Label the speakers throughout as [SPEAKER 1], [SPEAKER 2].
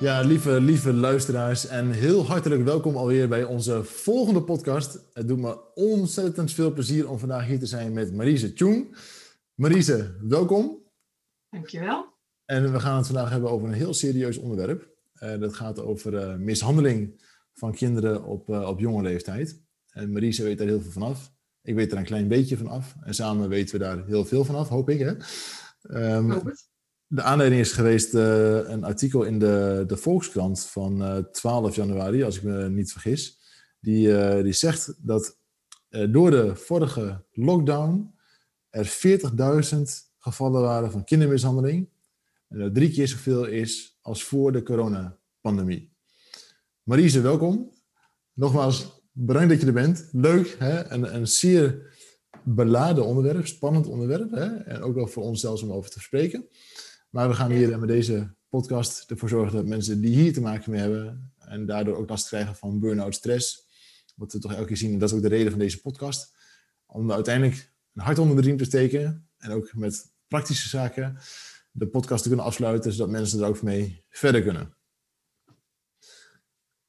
[SPEAKER 1] Ja, lieve, lieve luisteraars en heel hartelijk welkom alweer bij onze volgende podcast. Het doet me ontzettend veel plezier om vandaag hier te zijn met Marise Tjoen. Marise, welkom.
[SPEAKER 2] Dankjewel.
[SPEAKER 1] En we gaan het vandaag hebben over een heel serieus onderwerp. Uh, dat gaat over uh, mishandeling van kinderen op, uh, op jonge leeftijd. En Marise weet daar heel veel vanaf. Ik weet er een klein beetje van af. En samen weten we daar heel veel vanaf, hoop ik. Hè?
[SPEAKER 2] Um, hoop het
[SPEAKER 1] de aanleiding is geweest uh, een artikel in de, de Volkskrant van uh, eh, 12 januari, als ik me niet vergis. Die, uh, die zegt dat door de vorige lockdown er 40.000 gevallen waren van kindermishandeling. En dat drie keer zoveel is als voor de coronapandemie. Marise, welkom. Nogmaals, bedankt dat je er bent. Leuk, hè? Een, een zeer beladen onderwerp, spannend onderwerp. Hè? En ook wel voor ons zelfs om over te spreken. Maar we gaan hier met deze podcast ervoor zorgen dat mensen die hier te maken mee hebben en daardoor ook last krijgen van burn-out stress, wat we toch elke keer zien, en dat is ook de reden van deze podcast, om uiteindelijk een hart onder de riem te steken en ook met praktische zaken de podcast te kunnen afsluiten, zodat mensen er ook mee verder kunnen.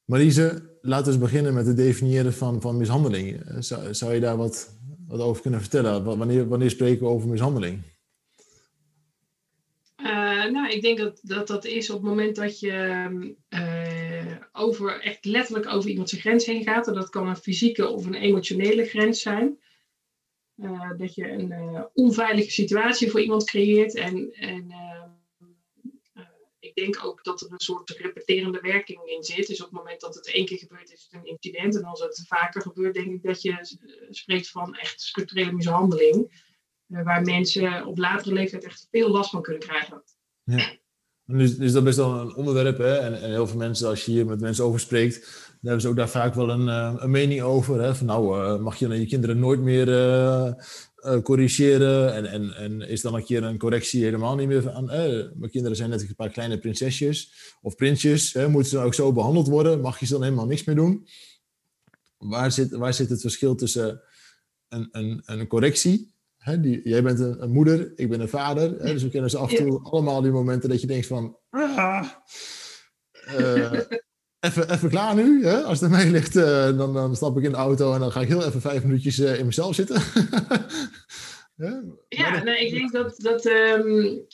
[SPEAKER 1] Marise, laten we beginnen met het definiëren van, van mishandeling. Zou, zou je daar wat, wat over kunnen vertellen? Wanneer, wanneer spreken we over mishandeling?
[SPEAKER 2] Ik denk dat, dat is op het moment dat je uh, over, echt letterlijk over iemand zijn grens heen gaat. En dat kan een fysieke of een emotionele grens zijn. Uh, dat je een onveilige situatie voor iemand creëert. En, en ik denk ook dat er een soort repeterende werking in zit. Dus op het moment dat het één keer gebeurt, is het een incident. En als het vaker gebeurt, denk ik dat je spreekt van echt structurele mishandeling. Eh, waar mensen op latere leeftijd echt veel last van kunnen krijgen.
[SPEAKER 1] Ja. Dus, dus dat is best wel een onderwerp. Hè? En, en, heel veel mensen, als je hier met mensen over spreekt, dan hebben ze ook daar vaak wel een, eh, een mening over. Hè? Van nou, uh, mag je je kinderen nooit meer uh, corrigeren? En, en, en is dan een keer een correctie helemaal niet meer aan? mijn kinderen zijn net een paar kleine prinsesjes of prinsjes. Hè? Moeten ze dan ook zo behandeld worden? Mag je ze dan helemaal niks meer doen? Waar zit, waar zit het verschil tussen een, een, een correctie die, jij bent een, een, moeder, ik ben een vader. Hè, dus we kennen ze af en toe allemaal die momenten dat je denkt van... Ah, uh, even, even klaar nu. Hè? Als het mee ligt, uh, dan, dan stap ik in de auto en dan ga ik heel even vijf minuutjes uh, in mezelf zitten.
[SPEAKER 2] ja, ja nee, ik denk dat... dat um,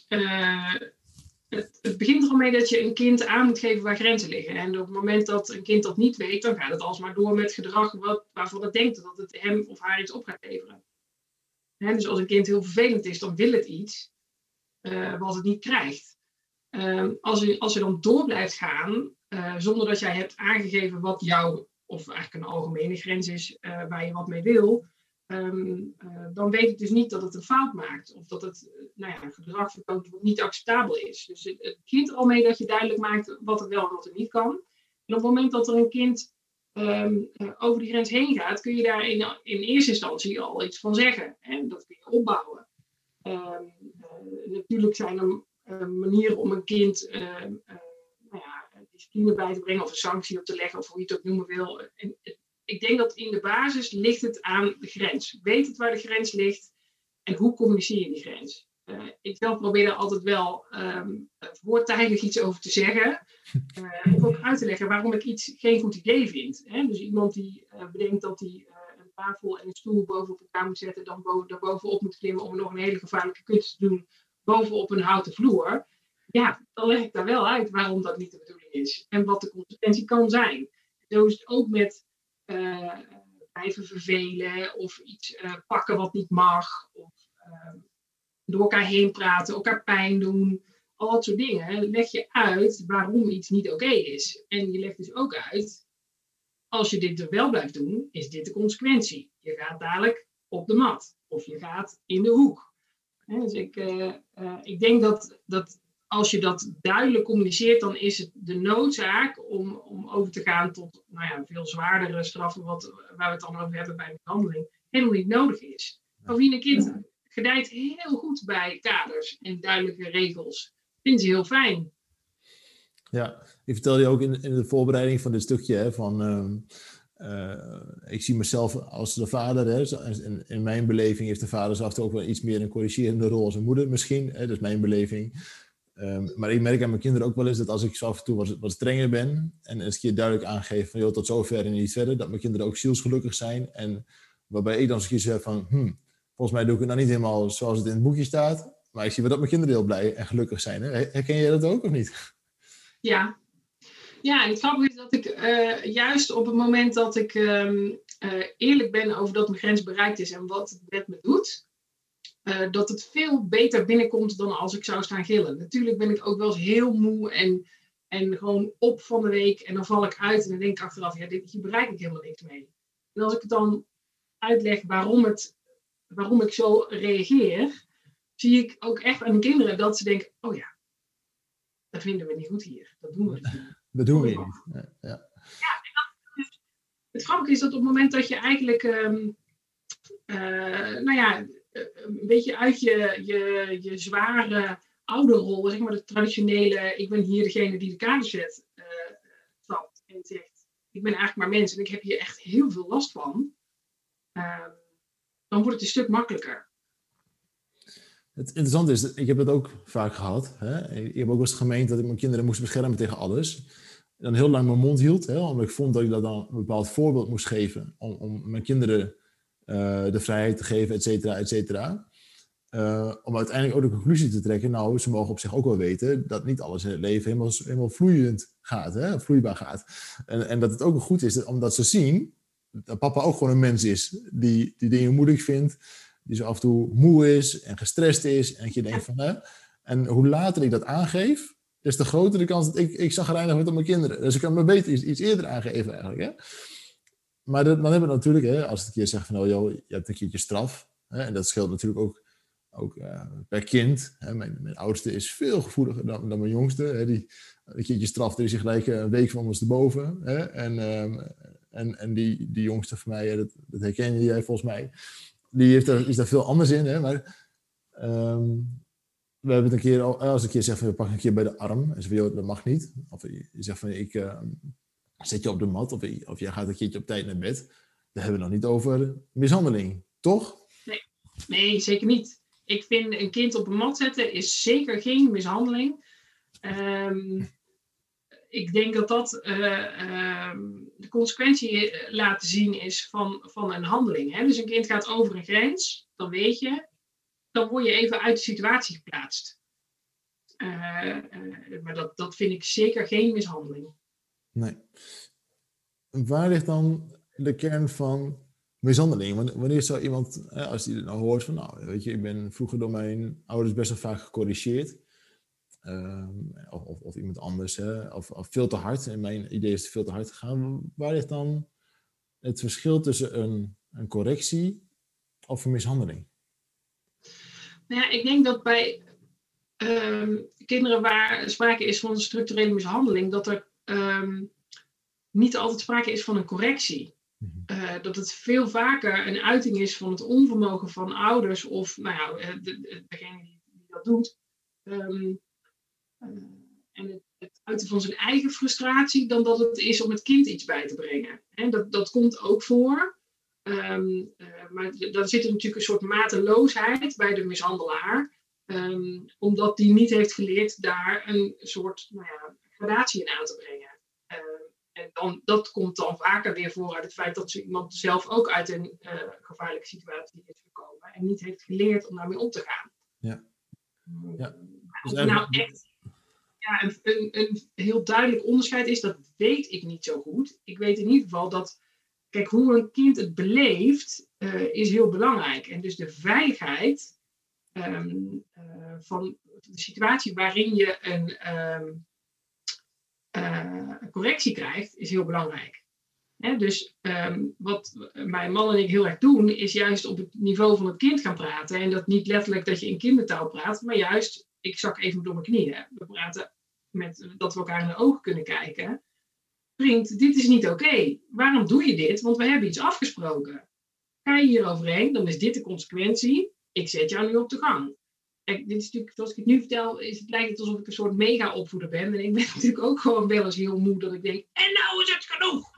[SPEAKER 2] het, het, begint er al mee dat je een kind aan moet geven waar grenzen liggen. En op het moment dat een kind dat niet weet, dan gaat het alsmaar door met gedrag wat, waarvan het denkt dat het hem of haar iets op gaat leveren dus als een kind heel vervelend is, dan wil het iets uh, wat het niet krijgt. Uh, als, je, als je dan door blijft gaan, uh, zonder dat jij hebt aangegeven wat jouw, of eigenlijk een algemene grens is uh, waar je wat mee wil, um, dan weet ik dus niet dat het een fout maakt. Of dat het nou ja, gedrag niet acceptabel is. Dus het, het er al mee dat je duidelijk maakt wat er wel en wat er niet kan. En op het moment dat er een kind um, over die grens heen gaat, kun je daar in, in eerste instantie al iets van zeggen. En dat kun je opbouwen. Um, uh, natuurlijk zijn er uh, manieren om een kind uh, nou ja, discipline bij te brengen of een sanctie op te leggen of hoe je het ook noemen wil. En, ik denk dat in de basis ligt het aan de grens. Weet het waar de grens ligt en hoe communiceer je die grens? Uh, ik zelf probeer er altijd wel um, voortijdig iets over te zeggen. Uh, of ook uit te leggen waarom ik iets geen goed idee vind. Hè? Dus iemand die uh, bedenkt dat hij een tafel en een stoel bovenop elkaar moet zetten, dan boven, daar bovenop moet klimmen om nog een hele gevaarlijke kunst te doen bovenop een houten vloer. Ja, dan leg ik daar wel uit waarom dat niet de bedoeling is. En wat de consequentie kan zijn. Zo is het ook met blijven vervelen of iets pakken wat niet mag. Of, door elkaar heen praten, elkaar pijn doen, al dat soort dingen, leg je uit waarom iets niet oké is. En je legt dus ook uit, als je dit er wel blijft doen, is dit de consequentie. Je gaat dadelijk op de mat of je gaat in de hoek. dus ik, uh, uh, ik denk dat, dat als je dat duidelijk communiceert, dan is het de noodzaak om, om over te gaan tot nou ja, veel zwaardere straffen, wat, waar we het dan over hebben bij een behandeling, helemaal niet nodig is. Bovendien, een kind gedijt heel goed bij kaders en duidelijke regels. Vindt ze heel fijn.
[SPEAKER 1] Ja, ik vertelde je ook in, in de voorbereiding van dit stukje van. Ehm, eh, ik zie mezelf als de vader. Hè, in, in, mijn beleving heeft de vader zelf ook wel iets meer een corrigerende rol als een moeder misschien. Hè, dat is mijn beleving. Ehm, maar ik merk aan mijn kinderen ook wel eens dat als ik af en toe wat, strenger ben en eens een keer duidelijk aangeef van joh, tot zover en niet verder, dat mijn kinderen ook zielsgelukkig zijn. En waarbij ik dan eens keer zeg van, hm, volgens mij doe ik het nou niet helemaal zoals het in het boekje staat, maar ik zie wel dat mijn kinderen heel blij en gelukkig zijn. Hè? Herken jij dat ook of niet?
[SPEAKER 2] Ja. Ja, en het grappige is dat ik uh, juist op het moment dat ik um, uh, eerlijk ben over dat mijn grens bereikt is en wat het met me doet, uh, dat het veel beter binnenkomt dan als ik zou staan gillen. Natuurlijk ben ik ook wel eens heel moe en, en gewoon op van de week en dan val ik uit en dan denk ik achteraf, ja, dit, hier bereik ik helemaal niks mee. En als ik het dan uitleg waarom, het, waarom ik zo reageer, zie ik ook echt aan de kinderen dat ze denken, oh ja, dat vinden we niet goed hier. Dat doen we niet.
[SPEAKER 1] Dat doen we niet. Ja,
[SPEAKER 2] ja. ja het grappige is dat op het moment dat je eigenlijk, um, uh, nou ja, een beetje uit je, je, je zware ouderrol, zeg maar de traditionele, ik ben hier degene die de kaart zet, uh, trapt en zegt, ik ben eigenlijk maar mens en ik heb hier echt heel veel last van, uh, dan wordt het een stuk makkelijker.
[SPEAKER 1] Het interessante is, ik heb dat ook vaak gehad. Hè? Ik heb ook eens gemeend dat ik mijn kinderen moest beschermen tegen alles. Dan heel lang mijn mond hield, hè? omdat ik vond dat ik dat dan een bepaald voorbeeld moest geven. Om, om mijn kinderen uh, de vrijheid te geven, et cetera, et cetera. Uh, om uiteindelijk ook de conclusie te trekken, nou, ze mogen op zich ook wel weten dat niet alles in het leven helemaal, helemaal vloeiend gaat, hè? vloeibaar gaat. En, en dat het ook goed is, omdat ze zien dat papa ook gewoon een mens is, die, die dingen moeilijk vindt, die zo af en toe moe is en gestrest is. En dat je denkt van, hè, en hoe later ik dat aangeef, des te de kans dat ik, ik zagrijnig word op mijn kinderen. Dus ik kan me beter iets, iets eerder aangeven eigenlijk. Hè? Maar dan hebben we natuurlijk, hè, als het een keer zegt van, oh joh, je hebt een keertje straf. Hè, en dat scheelt natuurlijk ook, ook uh, per kind. Hè. Mijn, mijn oudste is veel gevoeliger dan, dan mijn jongste. Hè. Die, een keertje straf, er is gelijk een week van ons erboven. Hè. En, um, en, en die, die jongste van mij, dat, dat herken jij volgens mij die heeft er, is daar veel anders in. Hè? Maar um, we hebben het een keer, als ik een keer zeg van we pakken een keer bij de arm. En ze van, dat mag niet. Of je zegt van, ik uh, zet je op de mat. Of, of jij gaat een keertje op tijd naar bed. Daar hebben we nog niet over mishandeling. Toch?
[SPEAKER 2] Nee, nee zeker niet. Ik vind een kind op een mat zetten is zeker geen mishandeling. Um, ik denk dat dat uh, uh, de consequentie eh, laten zien is van, van een handeling. Hè? Dus een kind gaat over een grens, dan weet je, dan word je even uit de situatie geplaatst. Uh, maar dat, dat vind ik zeker geen mishandeling.
[SPEAKER 1] Nee. Waar ligt dan de kern van mishandeling? Wanneer zou iemand, als die nou hoort van, nou, weet je, ik ben vroeger door mijn ouders best wel vaak gecorrigeerd. Ehm, of, of, iemand anders, hè, of, of, veel te hard. En mijn idee is veel te hard gegaan. Waar ligt dan het verschil tussen een, een correctie of een mishandeling?
[SPEAKER 2] Nou ja, ik denk dat bij um, kinderen waar sprake is van structurele mishandeling, dat er um, niet altijd sprake is van een correctie. Uh, dat het veel vaker een uiting is van het onvermogen van ouders of nou ja, eh, de, de, degene die, dat doet, um, eh, en het, het, uiten van zijn eigen frustratie dan dat het is om het kind iets bij te brengen. En dat, dat komt ook voor. Um, uh, maar dan zit er natuurlijk een soort mateloosheid bij de mishandelaar. Um, omdat die niet heeft geleerd daar een soort nou ja, gradatie in aan te brengen. Uh, en dan, dat komt dan vaker weer voor uit het feit dat iemand zelf ook uit een uh, gevaarlijke situatie is gekomen. En niet heeft geleerd om daarmee om te gaan.
[SPEAKER 1] Ja.
[SPEAKER 2] ja. Dus nou echt ja, een, een, een, heel duidelijk onderscheid is, dat weet ik niet zo goed. Ik weet in ieder geval dat, kijk, hoe een kind het beleeft, uh, is heel belangrijk. En dus de veiligheid um, uh, van de situatie waarin je een um, uh, correctie krijgt, is heel belangrijk. Dus um, wat mijn man en ik heel erg doen, is juist op het niveau van het kind gaan praten. En dat niet letterlijk dat je in kindertaal praat, maar juist ik zak even door mijn knieën. We praten met dat we elkaar in de ogen kunnen kijken. Vriend, dit is niet oké. Waarom doe je dit? Want we hebben iets afgesproken. Ga je hier overheen, dan is dit de consequentie. Ik zet jou nu op de gang. Kijk, dit is natuurlijk, ik het nu vertel, is het lijkt het alsof ik een soort mega-opvoeder ben. En ik ben natuurlijk ook gewoon wel eens heel moe dat ik denk, en nou is het genoeg.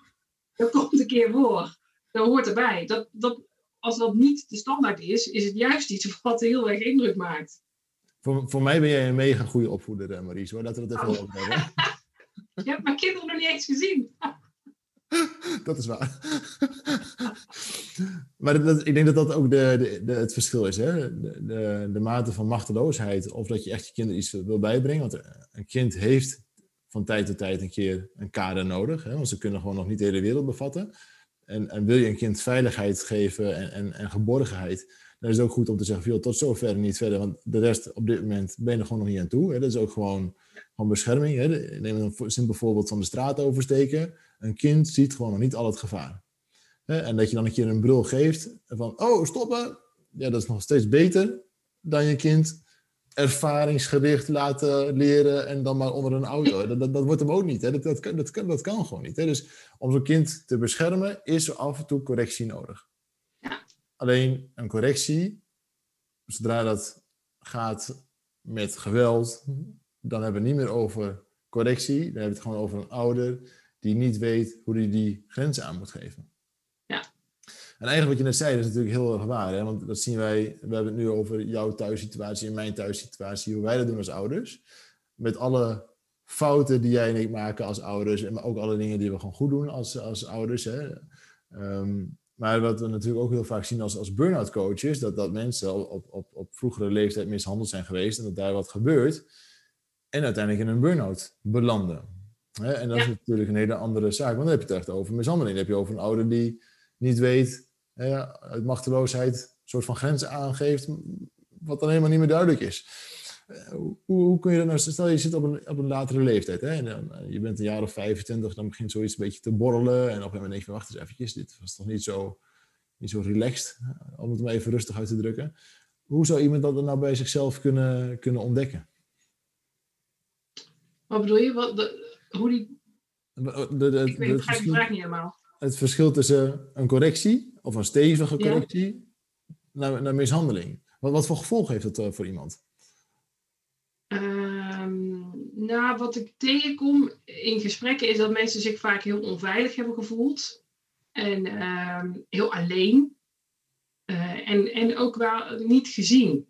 [SPEAKER 2] Dat komt een keer voor. Dat hoort erbij. Dat, dat, als dat niet de standaard is, is het juist iets wat heel erg indruk maakt.
[SPEAKER 1] Voor, voor mij ben jij een mega goede opvoeder, eh, Maries. Hoor. Laten we dat even oh. over hebben.
[SPEAKER 2] Je hebt mijn kinderen nog niet eens gezien.
[SPEAKER 1] dat is waar. maar dat, ik denk dat dat ook de, de, het verschil is. Hè? De, de, de, mate van machteloosheid. Of dat je echt je kinderen iets wil bijbrengen. Want een kind heeft van tijd tot tijd een keer een kader nodig. Hè? Want ze kunnen gewoon nog niet de hele wereld bevatten. En, en wil je een kind veiligheid geven en, en, en geborgenheid, dan is het ook goed om te zeggen, joh, tot zover niet verder. Want de rest op dit moment ben je er gewoon nog niet aan toe. Hè? Dat is ook gewoon, gewoon bescherming. Hè? Neem een simpel voorbeeld van de straat oversteken. Een kind ziet gewoon nog niet al het gevaar. Hè? En dat je dan een keer een brul geeft van, oh, stoppen. Ja, dat is nog steeds beter dan je kind ervaringsgericht laten leren en dan maar onder een auto. Dat, dat, wordt hem ook niet. Hè? Dat, dat, kan, dat, kan, gewoon niet. Dus om zo'n kind te beschermen is er af en toe correctie nodig. Ja. Alleen een correctie, zodra dat gaat met geweld, dan hebben we het niet meer over correctie. Dan hebben we het gewoon over een ouder die niet weet hoe hij die grenzen aan moet geven. En eigenlijk wat je net zei, is natuurlijk heel erg waar. Hè? Want dat zien wij, we hebben het nu over jouw thuissituatie en mijn thuissituatie, hoe wij dat doen als ouders. Met alle fouten die jij en ik maken als ouders, en ook alle dingen die we gewoon goed doen als, als ouders. Hè? Ehm, maar wat we natuurlijk ook heel vaak zien als, als burn-out coaches, dat, dat mensen op, op, op vroegere leeftijd mishandeld zijn geweest en dat daar wat gebeurt. En uiteindelijk in een burn-out belanden. En dat is natuurlijk een hele andere zaak. Want dan heb je het echt over mishandeling. Dan heb je over een ouder die niet weet uit machteloosheid een soort van grenzen aangeeft, wat dan helemaal niet meer duidelijk is. Eh, hoe, hoe, kun je dat nou, stel je zit op een, op een latere leeftijd, hè, en dan, eh, je bent een jaar of 25, dan begint zoiets een beetje te borrelen, en op een gegeven moment denk je, wacht eens eventjes, dit was toch niet zo, niet zo relaxed, om het maar even rustig uit te drukken. Hoe zou iemand dat nou bij zichzelf kunnen, kunnen ontdekken?
[SPEAKER 2] Wat bedoel je? Wat, de, hoe die... De, de, ik weet, begrijp de vraag niet helemaal.
[SPEAKER 1] Het verschil tussen een correctie of een stevige correctie naar, naar, mishandeling. Wat, wat voor gevolg heeft dat voor iemand?
[SPEAKER 2] Um, nou, wat ik tegenkom in gesprekken is dat mensen zich vaak heel onveilig hebben gevoeld. En um, heel alleen. Uh, en, en ook wel niet gezien.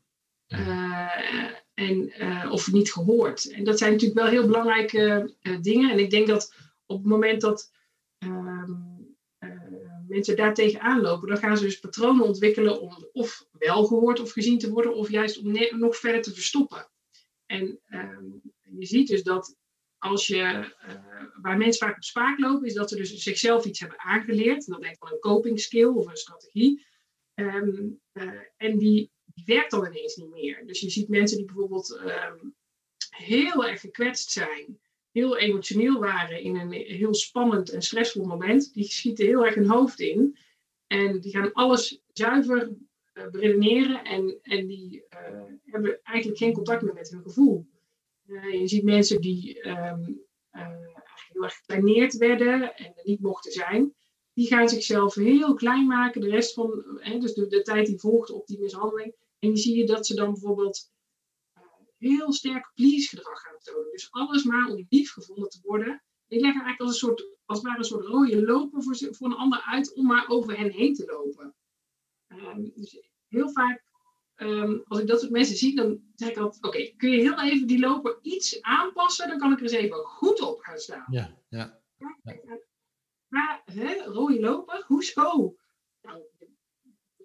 [SPEAKER 2] Uh, en, of niet gehoord. En dat zijn natuurlijk wel heel belangrijke dingen. En ik denk dat op het moment dat um, mensen daar tegenaan lopen, dan gaan ze dus patronen ontwikkelen om of wel gehoord of gezien te worden, of juist om nog verder te verstoppen. En ehm, je ziet dus dat als je, uh, waar mensen vaak op spaak lopen, is dat ze dus zichzelf iets hebben aangeleerd. En dat ik van een coping skill of een strategie. Ehm, eh, en die, die, werkt dan ineens niet meer. Dus je ziet mensen die bijvoorbeeld ehm, heel erg gekwetst zijn heel emotioneel waren in een heel spannend en stressvol moment, die schieten heel erg hun hoofd in. En die gaan alles zuiver beredeneren en, en die uh, hebben eigenlijk geen contact meer met hun gevoel. Uh, je ziet mensen die um, heel erg gekleineerd werden en er niet mochten zijn. Die gaan zichzelf heel klein maken, de rest van, dus de, tijd die volgt op die mishandeling. En dan zie je dat ze dan bijvoorbeeld heel sterk please gedrag gaan tonen. Dus alles maar om lief gevonden te worden. Ik leg eigenlijk als een soort, als het ware een soort rode loper voor, voor een ander uit om maar over hen heen te lopen. Um, dus heel vaak, um, als ik dat soort mensen zie, dan zeg ik altijd, oké, kun je heel even die loper iets aanpassen, dan kan ik er eens even goed op gaan staan.
[SPEAKER 1] Ja, ja.
[SPEAKER 2] Maar, hè, rode loper, hoezo? Nou,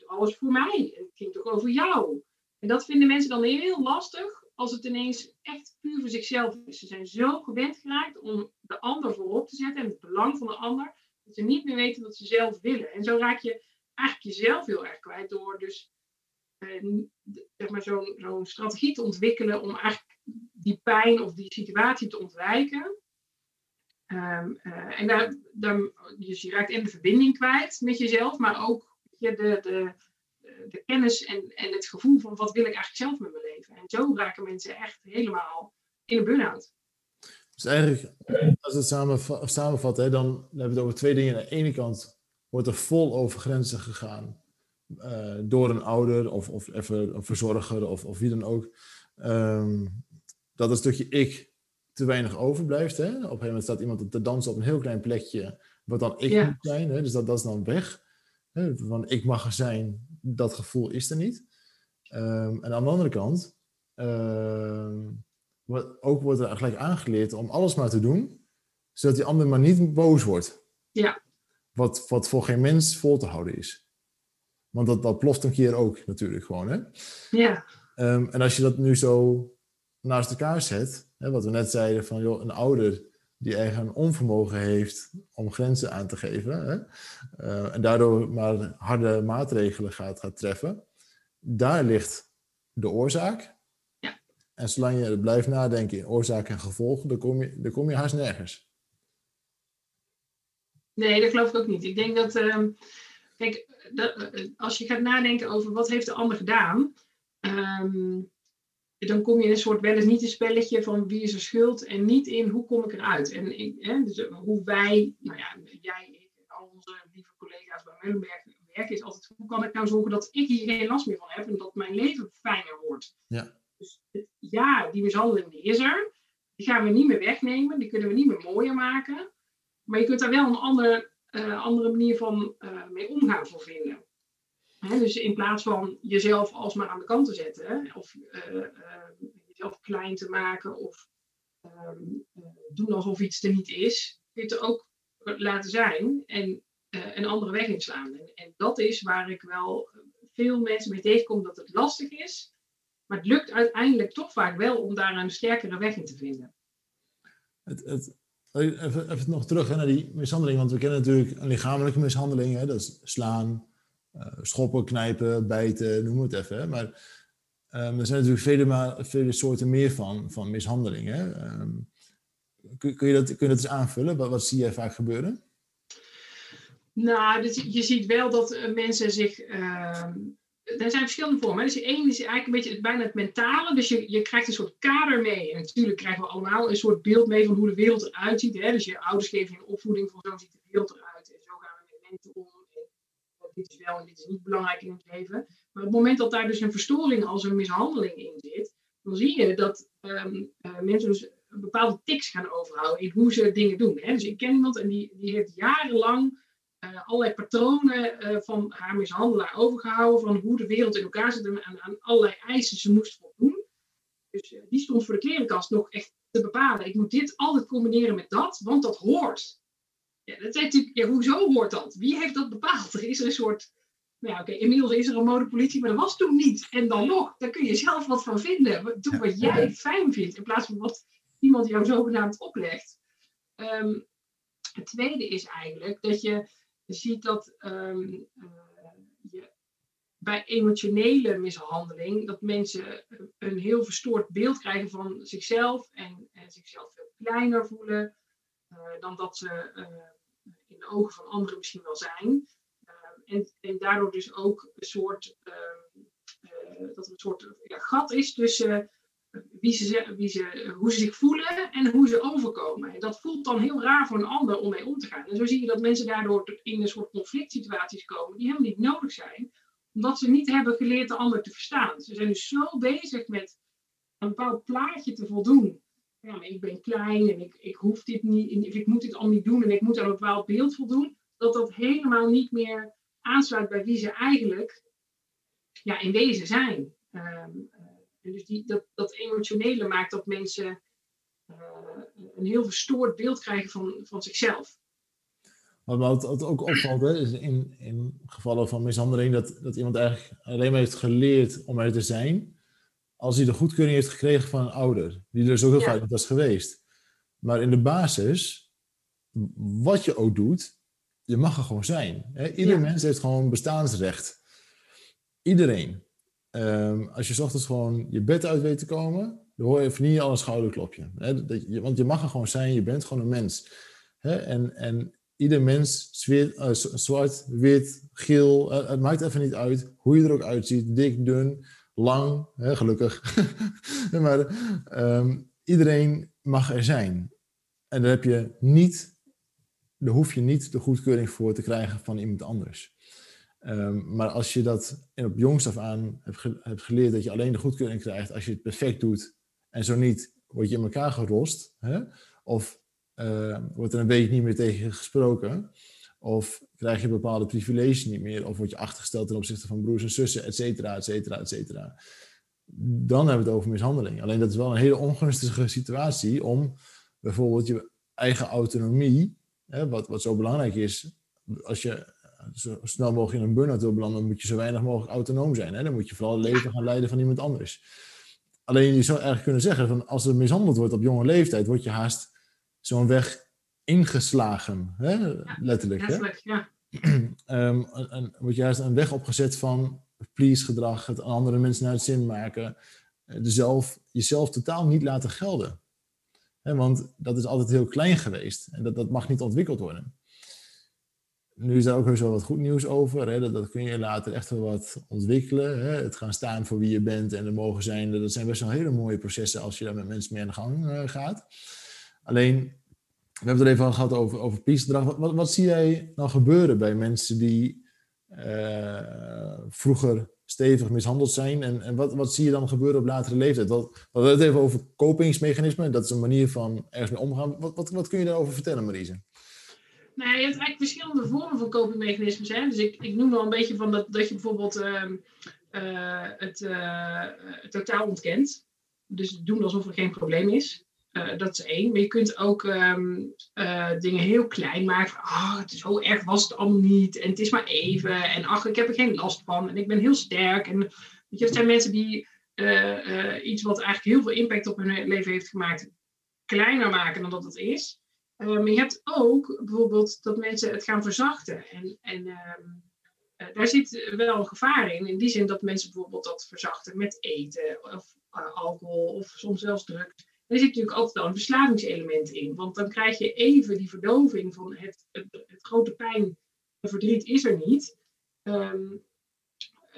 [SPEAKER 2] alles voor mij. Het ging toch over jou? En dat vinden mensen dan heel lastig, als het ineens echt puur voor zichzelf is. Ze zijn zo gewend geraakt om de ander voorop te zetten en het belang van de ander, dat ze niet meer weten wat ze zelf willen. En zo raak je eigenlijk jezelf heel erg kwijt door dus eh, zeg maar zo'n strategie te ontwikkelen om eigenlijk die pijn of die situatie te ontwijken. Um, uh, en daar, daar, dus je raakt in de verbinding kwijt met jezelf, maar ook je, de, de, de kennis en, en het gevoel van wat wil ik eigenlijk zelf met mijn leven. En zo raken mensen echt helemaal in een burn-out.
[SPEAKER 1] Dus eigenlijk, als het samen, samenvat, hè, dan hebben we het over twee dingen. Aan de ene kant wordt er vol over grenzen gegaan uh, door een ouder of, of even een verzorger of, of wie dan ook. Um, dat een stukje ik te weinig overblijft. Hè? Op een gegeven moment staat iemand te dansen op een heel klein plekje, wat dan ik moet zijn. Hè? Dus dat, dat is dan weg. Hè? Van ik mag er zijn, dat gevoel is er niet. Um, en aan de andere kant, um, wat, ook wordt er gelijk aangeleerd om alles maar te doen, zodat die ander maar niet boos wordt.
[SPEAKER 2] Ja.
[SPEAKER 1] Wat, wat voor geen mens vol te houden is. Want dat, dat ploft een keer ook natuurlijk gewoon. Hè?
[SPEAKER 2] Ja.
[SPEAKER 1] Um, en als je dat nu zo naast elkaar zet, hè, wat we net zeiden van joh, een ouder die eigen onvermogen heeft om grenzen aan te geven hè, uh, en daardoor maar harde maatregelen gaat, gaat treffen, daar ligt de oorzaak.
[SPEAKER 2] Ja.
[SPEAKER 1] En zolang je blijft nadenken in oorzaak en gevolgen, dan kom je, dan kom je haast nergens.
[SPEAKER 2] Nee, dat geloof ik ook niet. Ik denk dat, um, kijk, dat, uh, als je gaat nadenken over wat heeft de ander gedaan, um, dan kom je in een soort wel eens niet een spelletje van wie is er schuld en niet in hoe kom ik eruit. En ik, hè, dus hoe wij, nou ja, jij, al onze lieve collega's bij Meulenberg werken, is altijd hoe kan ik nou zorgen dat ik hier geen last meer van heb en dat mijn leven fijner wordt.
[SPEAKER 1] Ja.
[SPEAKER 2] Dus ja, die mishandeling die is er. Die gaan we niet meer wegnemen, die kunnen we niet meer mooier maken. Maar je kunt daar wel een andere, uh, andere manier van uh, mee omgaan voor vinden dus in plaats van jezelf alsmaar aan de kant te zetten, of uh, jezelf klein te maken, of um, doen alsof iets er niet is, kun je het ook laten zijn en een andere weg inslaan. En, en, dat is waar ik wel veel mensen mee tegenkom dat het lastig is, maar het lukt uiteindelijk toch vaak wel om daar een sterkere weg in te vinden.
[SPEAKER 1] Het, het, even, nog terug naar die mishandeling, want we kennen natuurlijk een lichamelijke mishandeling, hè, dat is slaan, uh, schoppen, knijpen, bijten, noem het even. Hè. Maar um, er zijn natuurlijk vele, vele soorten meer van, van mishandelingen. Um, kun, kun, je dat, kun je dat eens aanvullen? Wat, zie jij vaak gebeuren?
[SPEAKER 2] Nou, dus je ziet wel dat uh, mensen zich. Uh, er zijn verschillende vormen. Dus één is eigenlijk een beetje bijna het mentale. Dus je, je krijgt een soort kader mee. En natuurlijk krijgen we allemaal een soort beeld mee van hoe de wereld eruit ziet. Hè? Dus je ouders geven je een opvoeding van zo ziet de wereld eruit. En zo gaan we met mensen om dit is wel en dit is niet belangrijk in het leven. Maar op het moment dat daar dus een verstoring als een mishandeling in zit, dan zie je dat um, uh, mensen dus bepaalde tics gaan overhouden in hoe ze dingen doen. Hè? Dus ik ken iemand en die, die heeft jarenlang uh, allerlei patronen uh, van haar mishandelaar overgehouden, van hoe de wereld in elkaar zit en aan, aan allerlei eisen ze moest voldoen. Dus die stond voor de klerenkast nog echt te bepalen. Ik moet dit altijd combineren met dat, want dat hoort. Ja, dat is natuurlijk, ja, hoezo hoort dat? Wie heeft dat bepaald? Er is er een soort, nou ja, oké, okay, inmiddels is er een modepolitie, maar dat was toen niet. En dan nog, daar kun je zelf wat van vinden. Doe wat jij fijn vindt, in plaats van wat iemand jou zogenaamd oplegt. Um, het tweede is eigenlijk dat je ziet dat um, uh, je bij emotionele mishandeling, dat mensen een heel verstoord beeld krijgen van zichzelf en, zichzelf veel kleiner voelen uh, dan dat ze in de ogen van anderen misschien wel zijn. En, en daardoor dus ook een soort, dat er een soort ja, gat is tussen wie ze, wie ze, hoe ze zich voelen en hoe ze overkomen. En dat voelt dan heel raar voor een ander om mee om te gaan. En zo zie je dat mensen daardoor in een soort conflict situaties komen die helemaal niet nodig zijn, omdat ze niet hebben geleerd de ander te verstaan. Ze zijn dus zo bezig met een bepaald plaatje te voldoen ik ben klein en ik, ik hoef dit niet, ik moet dit al niet doen en ik moet aan een bepaald beeld voldoen, dat dat helemaal niet meer aansluit bij wie ze eigenlijk ja, in wezen zijn. Um, en dus die, dat, dat emotionele maakt dat mensen uh, een heel verstoord beeld krijgen van, van zichzelf.
[SPEAKER 1] Wat, wat ook opvalt, hè, is in, in gevallen van mishandeling, dat, dat iemand eigenlijk alleen maar heeft geleerd om er te zijn als hij de goedkeuring heeft gekregen van een ouder, die er zo heel vaak niet was geweest. Maar in de basis, wat je ook doet, je mag er gewoon zijn. Hè? Ieder ja. mens heeft gewoon bestaansrecht. Iedereen. Um, als je ochtends gewoon je bed uit weet te komen, dan hoor je niet al een schouderklopje. Hè? Dat je, want je mag er gewoon zijn, je bent gewoon een mens. Hè? En, en ieder mens, uh, zwart, wit, geel, uh, het maakt even niet uit hoe je er ook uitziet. Dik, dun, lang, hè, gelukkig. maar um, iedereen mag er zijn. En daar heb je niet, daar hoef je niet de goedkeuring voor te krijgen van iemand anders. Um, maar als je dat op jongst af aan hebt, hebt, geleerd dat je alleen de goedkeuring krijgt als je het perfect doet en zo niet, word je in elkaar gerost. Hè? Of uh, wordt er een week niet meer tegen gesproken. Of krijg je bepaalde privileges niet meer. Of word je achtergesteld ten opzichte van broers en zussen, et cetera, et cetera, et cetera. Dan hebben we het over mishandeling. Alleen dat is wel een hele ongunstige situatie om bijvoorbeeld je eigen autonomie, hè, wat, wat zo belangrijk is, als je zo snel mogelijk in een burn-out wil belanden, dan moet je zo weinig mogelijk autonoom zijn. Hè? Dan moet je vooral het leven gaan leiden van iemand anders. Alleen je zou eigenlijk kunnen zeggen, van als er mishandeld wordt op jonge leeftijd, word je haast zo'n weg ingeslagen, hè? letterlijk.
[SPEAKER 2] letterlijk hè? ja.
[SPEAKER 1] um, en, word je juist een weg opgezet van please gedrag, het andere mensen naar het zin maken, zelf, jezelf totaal niet laten gelden. Hè, want dat is altijd heel klein geweest en dat, dat mag niet ontwikkeld worden. Nu is daar ook weer wel wat goed nieuws over. Hè? Dat, kun je later echt wel wat ontwikkelen. Hè? Het gaan staan voor wie je bent en er mogen zijn. Dat zijn best wel hele mooie processen als je daar met mensen mee aan de gang uh, gaat. Alleen, we hebben het er even al gehad over, over Wat, wat, zie jij nou gebeuren bij mensen die uh, vroeger stevig mishandeld zijn? En, en wat, wat zie je dan gebeuren op latere leeftijd? Wat, we hebben het even over kopingsmechanismen. Dat is een manier van ergens mee omgaan. Wat, wat, wat kun je daarover vertellen, Marise?
[SPEAKER 2] Nou, je hebt eigenlijk verschillende vormen van copingmechanismes. Hè? Dus ik, ik noem al een beetje van dat, dat je bijvoorbeeld uh, uh, het uh, totaal ontkent. Dus doen alsof er geen probleem is. Uh, dat is één. Maar je kunt ook um, dingen heel klein maken. Van, oh, het is zo erg was het allemaal niet. En het is maar even. En ach, ik heb er geen last van. En ik ben heel sterk. En je, het zijn mensen die iets wat eigenlijk heel veel impact op hun leven heeft gemaakt, kleiner maken dan dat het is. Maar je hebt ook bijvoorbeeld dat mensen het gaan verzachten. En, en uh, daar zit wel een gevaar in. In die zin dat mensen bijvoorbeeld dat verzachten met eten of uh, alcohol of soms zelfs drugs. Er zit natuurlijk altijd wel een verslavingselement in. Want dan krijg je even die verdoving van het, het, grote pijn en verdriet is er niet. Um,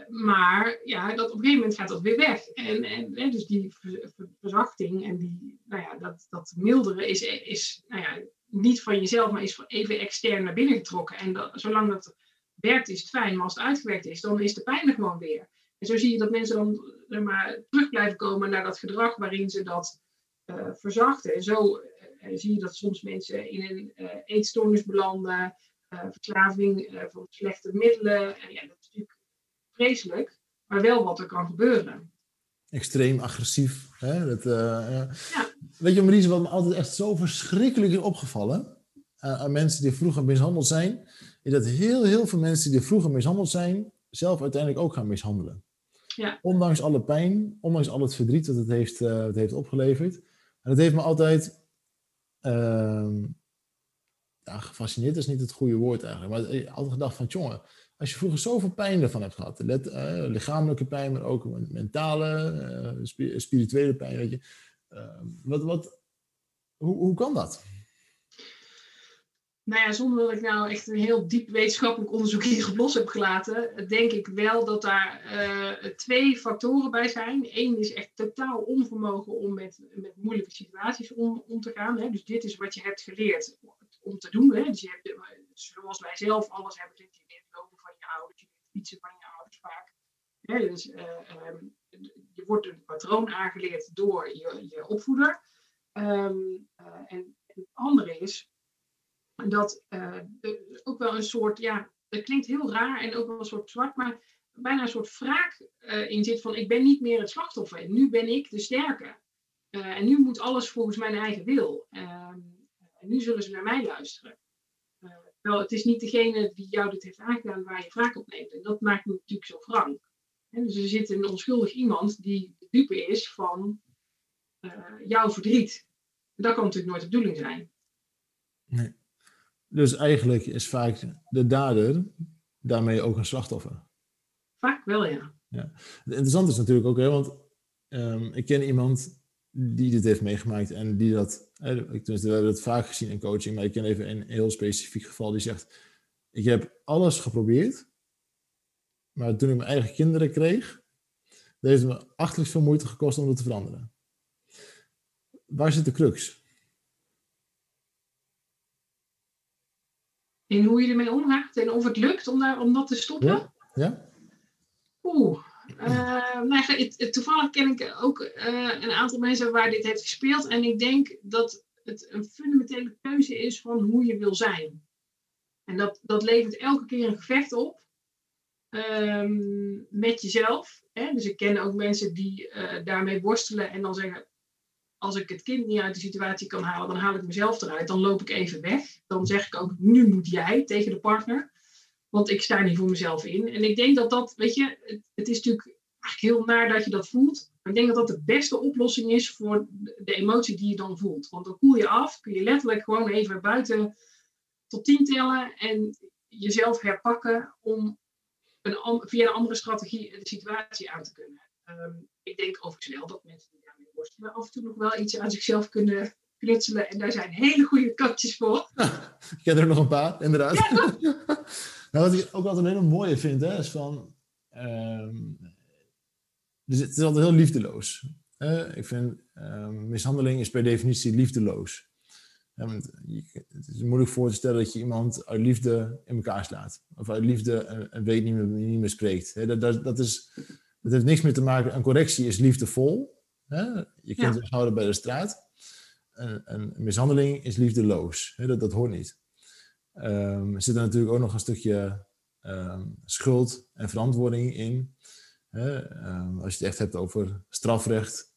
[SPEAKER 2] maar ja, dat op een gegeven moment gaat dat weer weg. En, en dus die verzachting en die, nou ja, dat, dat milderen is, is nou ja, niet van jezelf, maar is even extern naar binnen getrokken. En dat, zolang dat werkt, is het fijn. Maar als het uitgewerkt is, dan is de pijn er gewoon weer. En zo zie je dat mensen dan maar, terug blijven komen naar dat gedrag waarin ze dat uh, verzachten. En zo uh, zie je dat soms mensen in een eetstoornis belanden, verslaving van slechte middelen. En ja, vreselijk, maar wel wat er kan gebeuren.
[SPEAKER 1] Extreem agressief. Hè? Dat, uh, ja. ja. Weet je, Marise, wat me altijd echt zo verschrikkelijk is opgevallen uh, aan mensen die vroeger mishandeld zijn, is dat heel, heel veel mensen die vroeger mishandeld zijn, zelf uiteindelijk ook gaan mishandelen.
[SPEAKER 2] Ja.
[SPEAKER 1] Ondanks alle pijn, ondanks al het verdriet dat het heeft, uh, het heeft opgeleverd. En dat heeft me altijd ehm, ja, gefascineerd, is niet het goede woord eigenlijk. Maar ik altijd gedacht van, jongen, als je vroeger zoveel pijn ervan hebt gehad, let, uh, lichamelijke pijn, maar ook mentale, uh, spirituele pijn. Uh, wat, wat, hoe, hoe kan dat?
[SPEAKER 2] Nou ja, zonder dat ik nou echt een heel diep wetenschappelijk onderzoek hier los heb gelaten, denk ik wel dat daar twee factoren bij zijn. Eén is echt totaal onvermogen om met, met moeilijke situaties om, om te gaan. Hè. Dus dit is wat je hebt geleerd om te doen. Hè. Dus je hebt, zoals wij zelf alles hebben ouders, je fietsen van je ouders vaak. dus uh, um, je wordt een patroon aangeleerd door je, opvoeder. Um, uh, en het andere is dat er ook wel een soort, ja, dat klinkt heel raar en ook wel een soort zwart, maar bijna een soort wraak in zit van ik ben niet meer het slachtoffer, nu ben ik de sterke. en nu moet alles volgens mijn eigen wil. Ehm, en nu zullen ze naar mij luisteren. Wel, het is niet degene die jou dit heeft aangedaan waar je wraak op neemt. En dat maakt me natuurlijk zo frank. dus er zit een onschuldig iemand die de dupe is van uh, jouw verdriet. dat kan natuurlijk nooit de bedoeling zijn.
[SPEAKER 1] Nee. Dus eigenlijk is vaak de dader daarmee ook een slachtoffer.
[SPEAKER 2] Vaak wel, ja.
[SPEAKER 1] ja. Het interessante is natuurlijk ook, hè, want um, ik ken iemand die dit heeft meegemaakt en die dat, we hebben het vaak gezien in coaching, maar ik ken even een heel specifiek geval die zegt, ik heb alles geprobeerd, maar toen ik mijn eigen kinderen kreeg, heeft me achterlijk veel moeite gekost om dat te veranderen. Waar zit de crux?
[SPEAKER 2] In hoe je ermee omgaat en of het lukt om, daar, om dat te stoppen?
[SPEAKER 1] Ja. ja?
[SPEAKER 2] Oeh. Nou, toevallig ken ik ook uh, een aantal mensen waar dit heeft gespeeld. En ik denk dat het een fundamentele keuze is van hoe je wil zijn. En dat, dat levert elke keer een gevecht op um, met jezelf. Hè? Dus ik ken ook mensen die uh, daarmee worstelen en dan zeggen: Als ik het kind niet uit de situatie kan halen, dan haal ik mezelf eruit. Dan loop ik even weg. Dan zeg ik ook: Nu moet jij tegen de partner. Want ik sta niet voor mezelf in. En ik denk dat dat, weet je, het, het is natuurlijk eigenlijk heel naar dat je dat voelt. Maar ik denk dat dat de beste oplossing is voor de emotie die je dan voelt. Want dan koel je af, kun je letterlijk gewoon even buiten tot tien tellen en jezelf herpakken om een, via een andere strategie de situatie aan te kunnen. Um, ik denk overigens wel dat mensen die daarmee worstelen af en toe nog wel iets aan zichzelf kunnen knutselen. En daar zijn hele goede katjes voor.
[SPEAKER 1] ik ken er nog een paar, inderdaad. nou, wat ik ook altijd een hele mooie vind, hè, is van... Um, dus het is altijd heel liefdeloos. ik vind um, mishandeling is per definitie liefdeloos. het is moeilijk voor te stellen dat je iemand uit liefde in elkaar slaat. Of uit liefde een, week niet meer, niet meer spreekt. dat, dat, dat, is, dat heeft niks meer te maken. Een correctie is liefdevol. Je kunt ja. houden bij de straat. Een, een, mishandeling is liefdeloos. dat, dat hoort niet. Um, er zit er natuurlijk ook nog een stukje um, schuld en verantwoording in. Ehm, als je het echt hebt over strafrecht,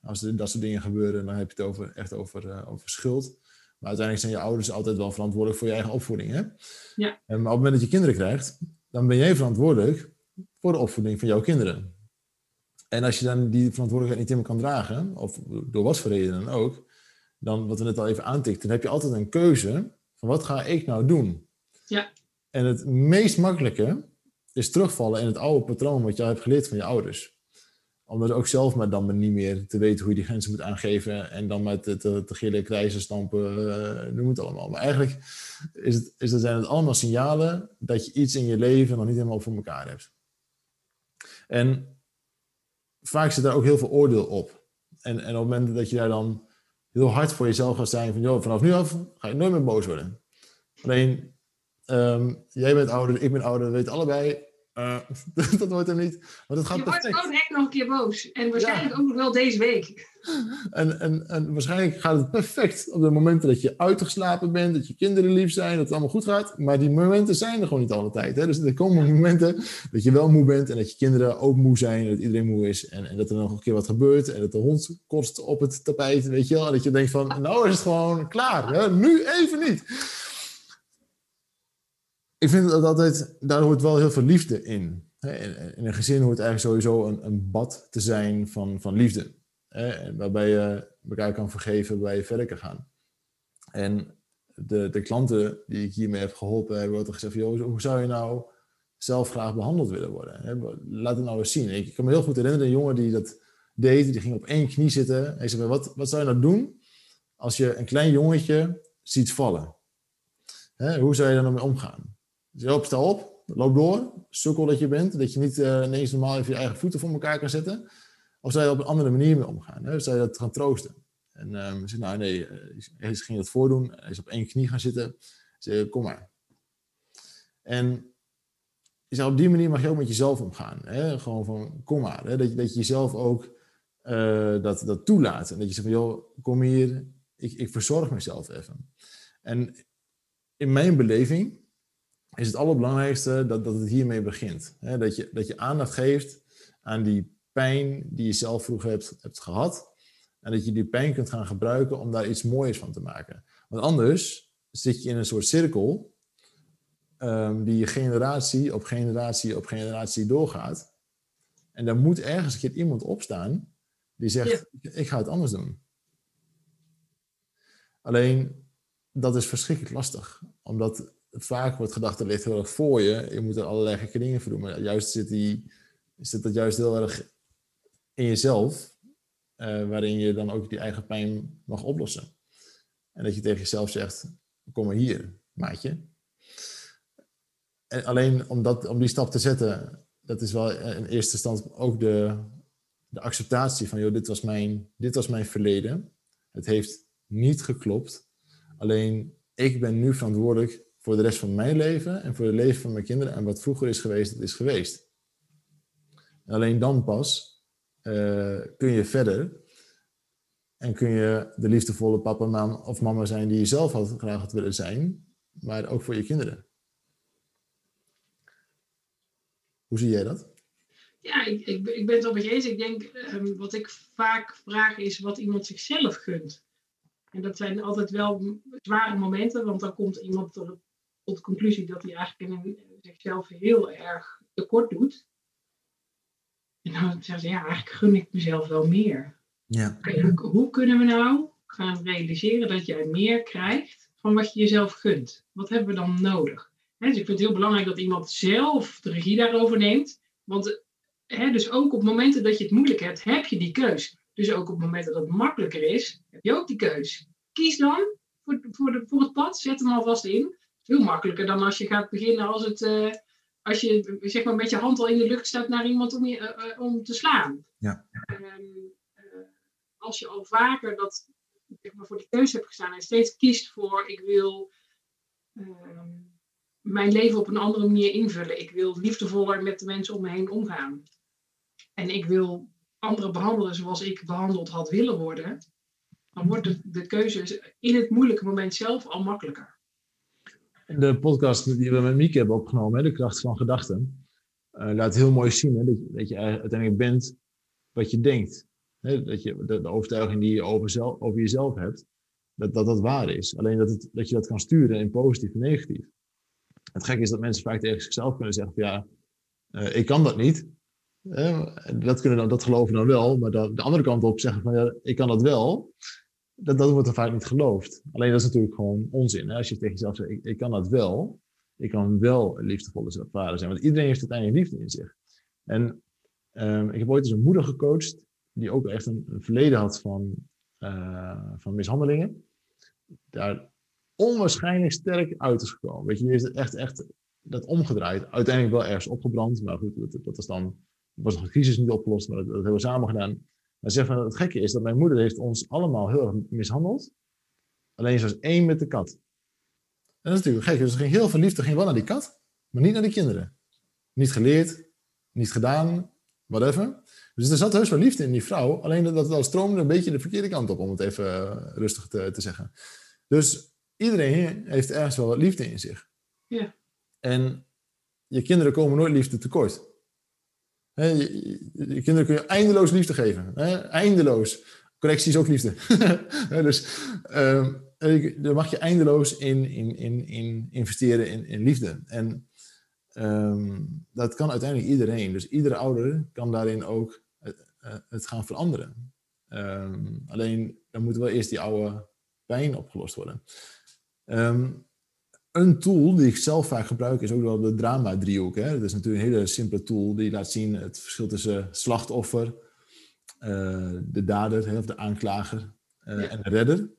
[SPEAKER 1] als er dat soort dingen gebeuren, dan heb je het over, echt over, uh, over schuld. Maar uiteindelijk zijn je ouders altijd wel verantwoordelijk voor je eigen opvoeding. Hè?
[SPEAKER 2] Ja.
[SPEAKER 1] En op het moment dat je kinderen krijgt, dan ben jij verantwoordelijk voor de opvoeding van jouw kinderen. En als je dan die verantwoordelijkheid niet meer kan dragen, of door wat voor reden dan ook, dan, wat we net al even aantikten, dan heb je altijd een keuze wat ga ik nou doen?
[SPEAKER 2] Ja.
[SPEAKER 1] En het meest makkelijke is terugvallen in het oude patroon wat je hebt geleerd van je ouders. Omdat ook zelf maar dan niet meer te weten hoe je die grenzen moet aangeven. En dan met te, te, te gillen, krijzen, stampen, uh, noem het allemaal. Maar eigenlijk is het, is, zijn het allemaal signalen dat je iets in je leven nog niet helemaal voor elkaar hebt. En vaak zit daar ook heel veel oordeel op. En, en op het moment dat je daar dan heel hard voor jezelf gaat zijn van... joh, vanaf nu af ga je nooit meer boos worden. Alleen Um, jij bent ouder, ik ben ouder, we weten allebei. Uh, dat wordt hem niet. Maar dat gaat
[SPEAKER 2] je wordt gewoon echt nog een keer boos. En waarschijnlijk ook nog wel deze week.
[SPEAKER 1] En, en, en waarschijnlijk gaat het perfect op de momenten dat je uitgeslapen bent, dat je kinderen lief zijn, dat het allemaal goed gaat. Maar die momenten zijn er gewoon niet altijd. Hè? Dus er komen momenten dat je wel moe bent en dat je kinderen ook moe zijn, dat iedereen moe is. En, en dat er nog een keer wat gebeurt en dat de hond kost op het tapijt, weet je wel. En dat je denkt van, nou is het gewoon klaar. Hè? Nu even niet ik vind dat altijd, daar hoort wel heel veel liefde in. In een gezin hoort eigenlijk sowieso een, een bad te zijn van, van liefde. Waarbij je elkaar kan vergeven, waarbij je verder kan gaan. En de, de klanten die ik hiermee heb geholpen, hebben altijd gezegd: joh, hoe zou je nou zelf graag behandeld willen worden? Laat het nou eens zien. Ik kan me heel goed herinneren, een jongen die dat deed, die ging op één knie zitten. Hij zei: wat, wat zou je nou doen als je een klein jongetje ziet vallen? Hoe zou je daar nou mee omgaan? Dus loop, sta op, loop door, sukkel dat je bent, dat je niet uh, ineens normaal even je eigen voeten voor elkaar kan zetten. Of zou je op een andere manier mee omgaan? Hè? Zou je dat gaan troosten? En um, zei, nou nee, uh, hij ging dat voordoen. Hij is op één knie gaan zitten. Zei, kom maar. En je zou op die manier mag je ook met jezelf omgaan. Hè? Gewoon van, kom maar. Hè? Dat, je, dat je jezelf ook uh, dat, dat toelaat. En dat je zegt van, joh, kom hier. Ik, ik verzorg mezelf even. En in mijn beleving is het allerbelangrijkste dat, dat het hiermee begint. dat, je, dat je aandacht geeft aan die pijn die je zelf vroeger hebt, hebt gehad. En dat je die pijn kunt gaan gebruiken om daar iets moois van te maken. Want anders zit je in een soort cirkel um, die je generatie op generatie op generatie doorgaat. En dan moet ergens een keer iemand opstaan die zegt, ik ga het anders doen. Alleen, dat is verschrikkelijk lastig. Omdat vaak wordt gedacht, er ligt heel erg voor je. Je moet er allerlei gekke dingen voor doen. Maar juist zit, die, zit dat juist heel erg in jezelf. waarin je dan ook die eigen pijn mag oplossen. En dat je tegen jezelf zegt, kom maar hier, maatje. En alleen om, dat, om die stap te zetten, dat is wel in eerste stand ook de, de acceptatie van, joh, dit was, mijn, dit was mijn verleden. Het heeft niet geklopt. Alleen ik ben nu verantwoordelijk voor de rest van mijn leven en voor het leven van mijn kinderen. En wat vroeger is geweest, dat is geweest. En alleen dan pas uh, kun je verder en kun je de liefdevolle papa of mama zijn die je zelf had, graag had willen zijn, maar ook voor je kinderen. Hoe zie jij dat?
[SPEAKER 2] Ja, ik, ik, ik ben het op eens. Ik denk, um, wat ik vaak vraag is wat iemand zichzelf gunt. En dat zijn altijd wel zware momenten, want dan komt iemand tot de conclusie dat hij eigenlijk in zichzelf heel erg tekort doet. En dan zeggen ze, ja, eigenlijk gun ik mezelf wel meer. Ja. Hoe kunnen we nou gaan realiseren dat jij meer krijgt van wat je jezelf gunt? Wat hebben we dan nodig? dus ik vind het heel belangrijk dat iemand zelf de regie daarover neemt. Want dus ook op momenten dat je het moeilijk hebt, heb je die keus. Dus ook op momenten dat het makkelijker is, heb je ook die keus. Kies dan voor, voor, de, voor het pad, zet hem alvast in. Veel makkelijker dan als je gaat beginnen als, het, uh, als je zeg maar met je hand al in de lucht staat naar iemand om, je, uh, om te slaan. Ja. Um, als je al vaker dat, zeg maar, voor die keuze hebt gestaan en steeds kiest voor ik wil ehm, mijn leven op een andere manier invullen. Ik wil liefdevoller met de mensen om me heen omgaan. En ik wil anderen behandelen zoals ik behandeld had willen worden. Dan wordt de, de keuze in het moeilijke moment zelf al makkelijker.
[SPEAKER 1] De podcast die we met Mieke hebben opgenomen, De Kracht van Gedachten, uh, laat heel mooi zien hè, dat, je, uiteindelijk bent wat je denkt. Hè, dat je, de, overtuiging die je over, zelf, over jezelf hebt, dat, dat dat waar is. Alleen dat, het, dat je dat kan sturen in positief en negatief. Het gekke is dat mensen vaak tegen zichzelf kunnen zeggen: van, ja, uh, ik kan dat niet. Dat, kunnen dan, dat geloven dan wel, maar dan de andere kant op zeggen van ja, ik kan dat wel. Dat, dat wordt er vaak niet geloofd. Alleen dat is natuurlijk gewoon onzin. Hè? Als je tegen jezelf zegt: ik, kan dat wel. Ik kan wel liefdevolle vader zijn. Want iedereen heeft uiteindelijk liefde in zich. En um, ik heb ooit eens een moeder gecoacht die ook echt een, verleden had van, uh, van mishandelingen, daar onwaarschijnlijk sterk uit is gekomen. Weet je, die heeft echt, echt dat omgedraaid. Uiteindelijk wel ergens opgebrand, maar goed, dat, dat was dan, was een crisis niet opgelost, maar dat, dat hebben we samen gedaan. Maar zeg van, het gekke is dat mijn moeder heeft ons allemaal heel erg mishandeld. Alleen ze was één met de kat. En dat is natuurlijk gek. Dus er ging heel veel liefde ging wel naar die kat, maar niet naar de kinderen. Niet geleerd, niet gedaan, whatever. Dus er zat heus wel liefde in die vrouw. Alleen dat het al stroomde een beetje de verkeerde kant op, om het even eh, rustig te, te zeggen. Dus iedereen heeft ergens wel wat liefde in zich. Ja. En je kinderen komen nooit liefde tekort. Je, kinderen kun je eindeloos liefde geven. eindeloos. Correctie is ook liefde. dus um, daar mag je eindeloos in, in, in, in investeren in, liefde. En um, dat kan uiteindelijk iedereen. Dus iedere ouder kan daarin ook uh, het gaan veranderen. Um, alleen dan moet wel eerst die oude pijn opgelost worden. Um, een tool die ik zelf vaak gebruik is ook wel de drama-driehoek. Hè? Dat is natuurlijk een hele simpele tool die laat zien het verschil tussen slachtoffer, uh, de dader hè, of de aanklager uh, en de redder.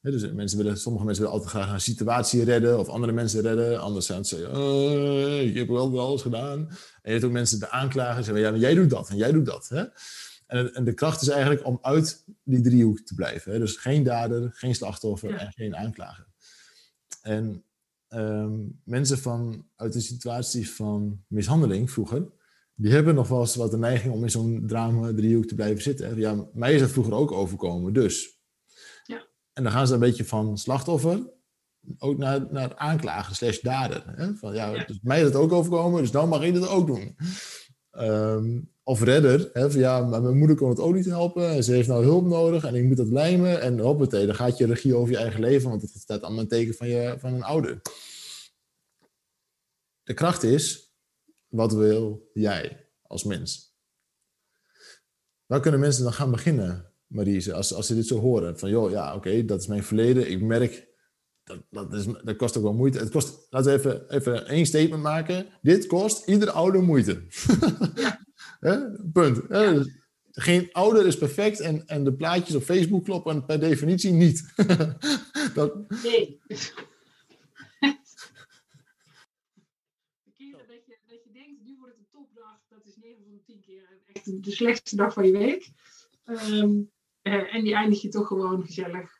[SPEAKER 1] dus mensen willen, sommige mensen willen altijd graag een situatie redden of andere mensen redden. Anders zijn ze zeggen, oh, ik heb wel alles gedaan. En je hebt ook mensen, de aanklager, zeggen, ja, maar jij doet dat en jij doet dat. Hè? En, en, de kracht is eigenlijk om uit die driehoek te blijven. Hè? Dus geen dader, geen slachtoffer en geen aanklager. En um, mensen van, uit een situatie van mishandeling vroeger, die hebben nog wel eens wat de neiging om in zo'n drama driehoek te blijven zitten. Ja, mij is dat vroeger ook overkomen, dus. Ja. En dan gaan ze een beetje van slachtoffer ook naar, naar aanklager slash dader. Hè? Van, ja, Dus mij is het ook overkomen, dus dan mag ik het ook doen. Um, of redder. Hè, van, ja, mijn moeder kon het ook niet helpen en ze heeft nou hulp nodig en ik moet dat lijmen. En hoppatee, dan gaat je regie over je eigen leven, want het staat allemaal een teken van, je, van een ouder. De kracht is, wat wil jij als mens? Waar kunnen mensen dan gaan beginnen, Marise, als, als ze dit zo horen? Van, joh, ja, oké, dat is mijn verleden. Ik merk, dat, dat, is, dat kost ook wel moeite. Het kost, laten we even, even één statement maken. Dit kost iedere ouder moeite. Punt. Dus, geen ouder is perfect en, en de plaatjes op Facebook kloppen per definitie niet.
[SPEAKER 2] dat... Nee. de keren dat je, dat je denkt, nu wordt het een topdag, dat is 9 van de 10 keer echt de slechtste dag van je week. Um, en die eindig je toch gewoon gezellig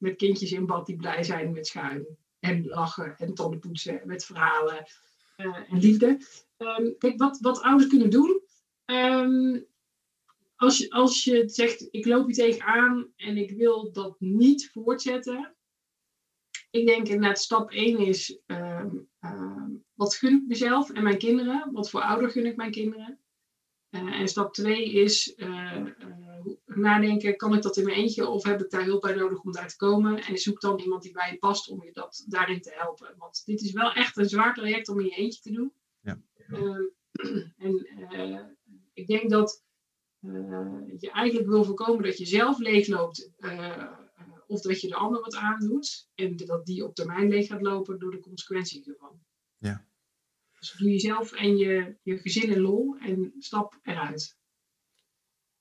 [SPEAKER 2] met kindjes in bad die blij zijn met schuim. En lachen en tanden poetsen met verhalen uh, en liefde. Um, kijk, wat, wat ouders kunnen doen. Um, als, je, als je zegt, ik loop hier tegenaan en ik wil dat niet voortzetten. Ik denk inderdaad, stap 1 is, um, wat gun ik mezelf en mijn kinderen? Wat voor ouder gun ik mijn kinderen? Uh, en stap 2 is uh, nadenken, kan ik dat in mijn eentje of heb ik daar hulp bij nodig om daar te komen? En zoek dan iemand die bij je past om je dat, daarin te helpen. Want dit is wel echt een zwaar traject om in je eentje te doen. Ja. en ik denk dat uh, je eigenlijk wil voorkomen dat je zelf leegloopt of dat je de ander wat aandoet en dat die op termijn leeg gaat lopen door de consequenties ervan. Ja. Dus doe jezelf en je, je gezin in lol en stap eruit.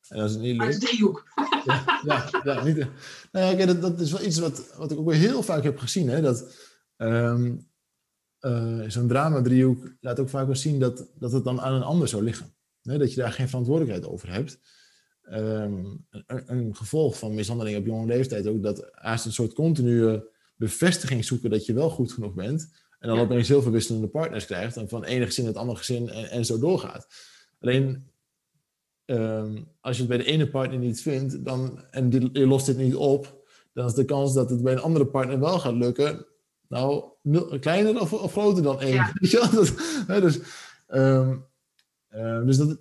[SPEAKER 1] En dat is niet leuk.
[SPEAKER 2] Uit de driehoek.
[SPEAKER 1] Ja, ja, ja niet, nou ja, dat, dat is wel iets wat, wat ik ook weer heel vaak heb gezien. Hè, dat um, uh, zo'n drama-driehoek laat ook vaak wel zien dat, dat het dan aan een ander zou liggen dat je daar geen verantwoordelijkheid over hebt. Ehm, een, een, gevolg van mishandeling op jonge leeftijd ook dat haast een soort continue bevestiging zoeken dat je wel goed genoeg bent. En dan ja. opeens heel veel wisselende partners krijgt en van ene gezin het andere gezin en, en zo doorgaat. Alleen ehm, als je het bij de ene partner niet vindt dan, en die, je lost dit niet op, dan is de kans dat het bij een andere partner wel gaat lukken, nou, kleiner of, of groter dan één. Ja. dus um, uh, dus dat,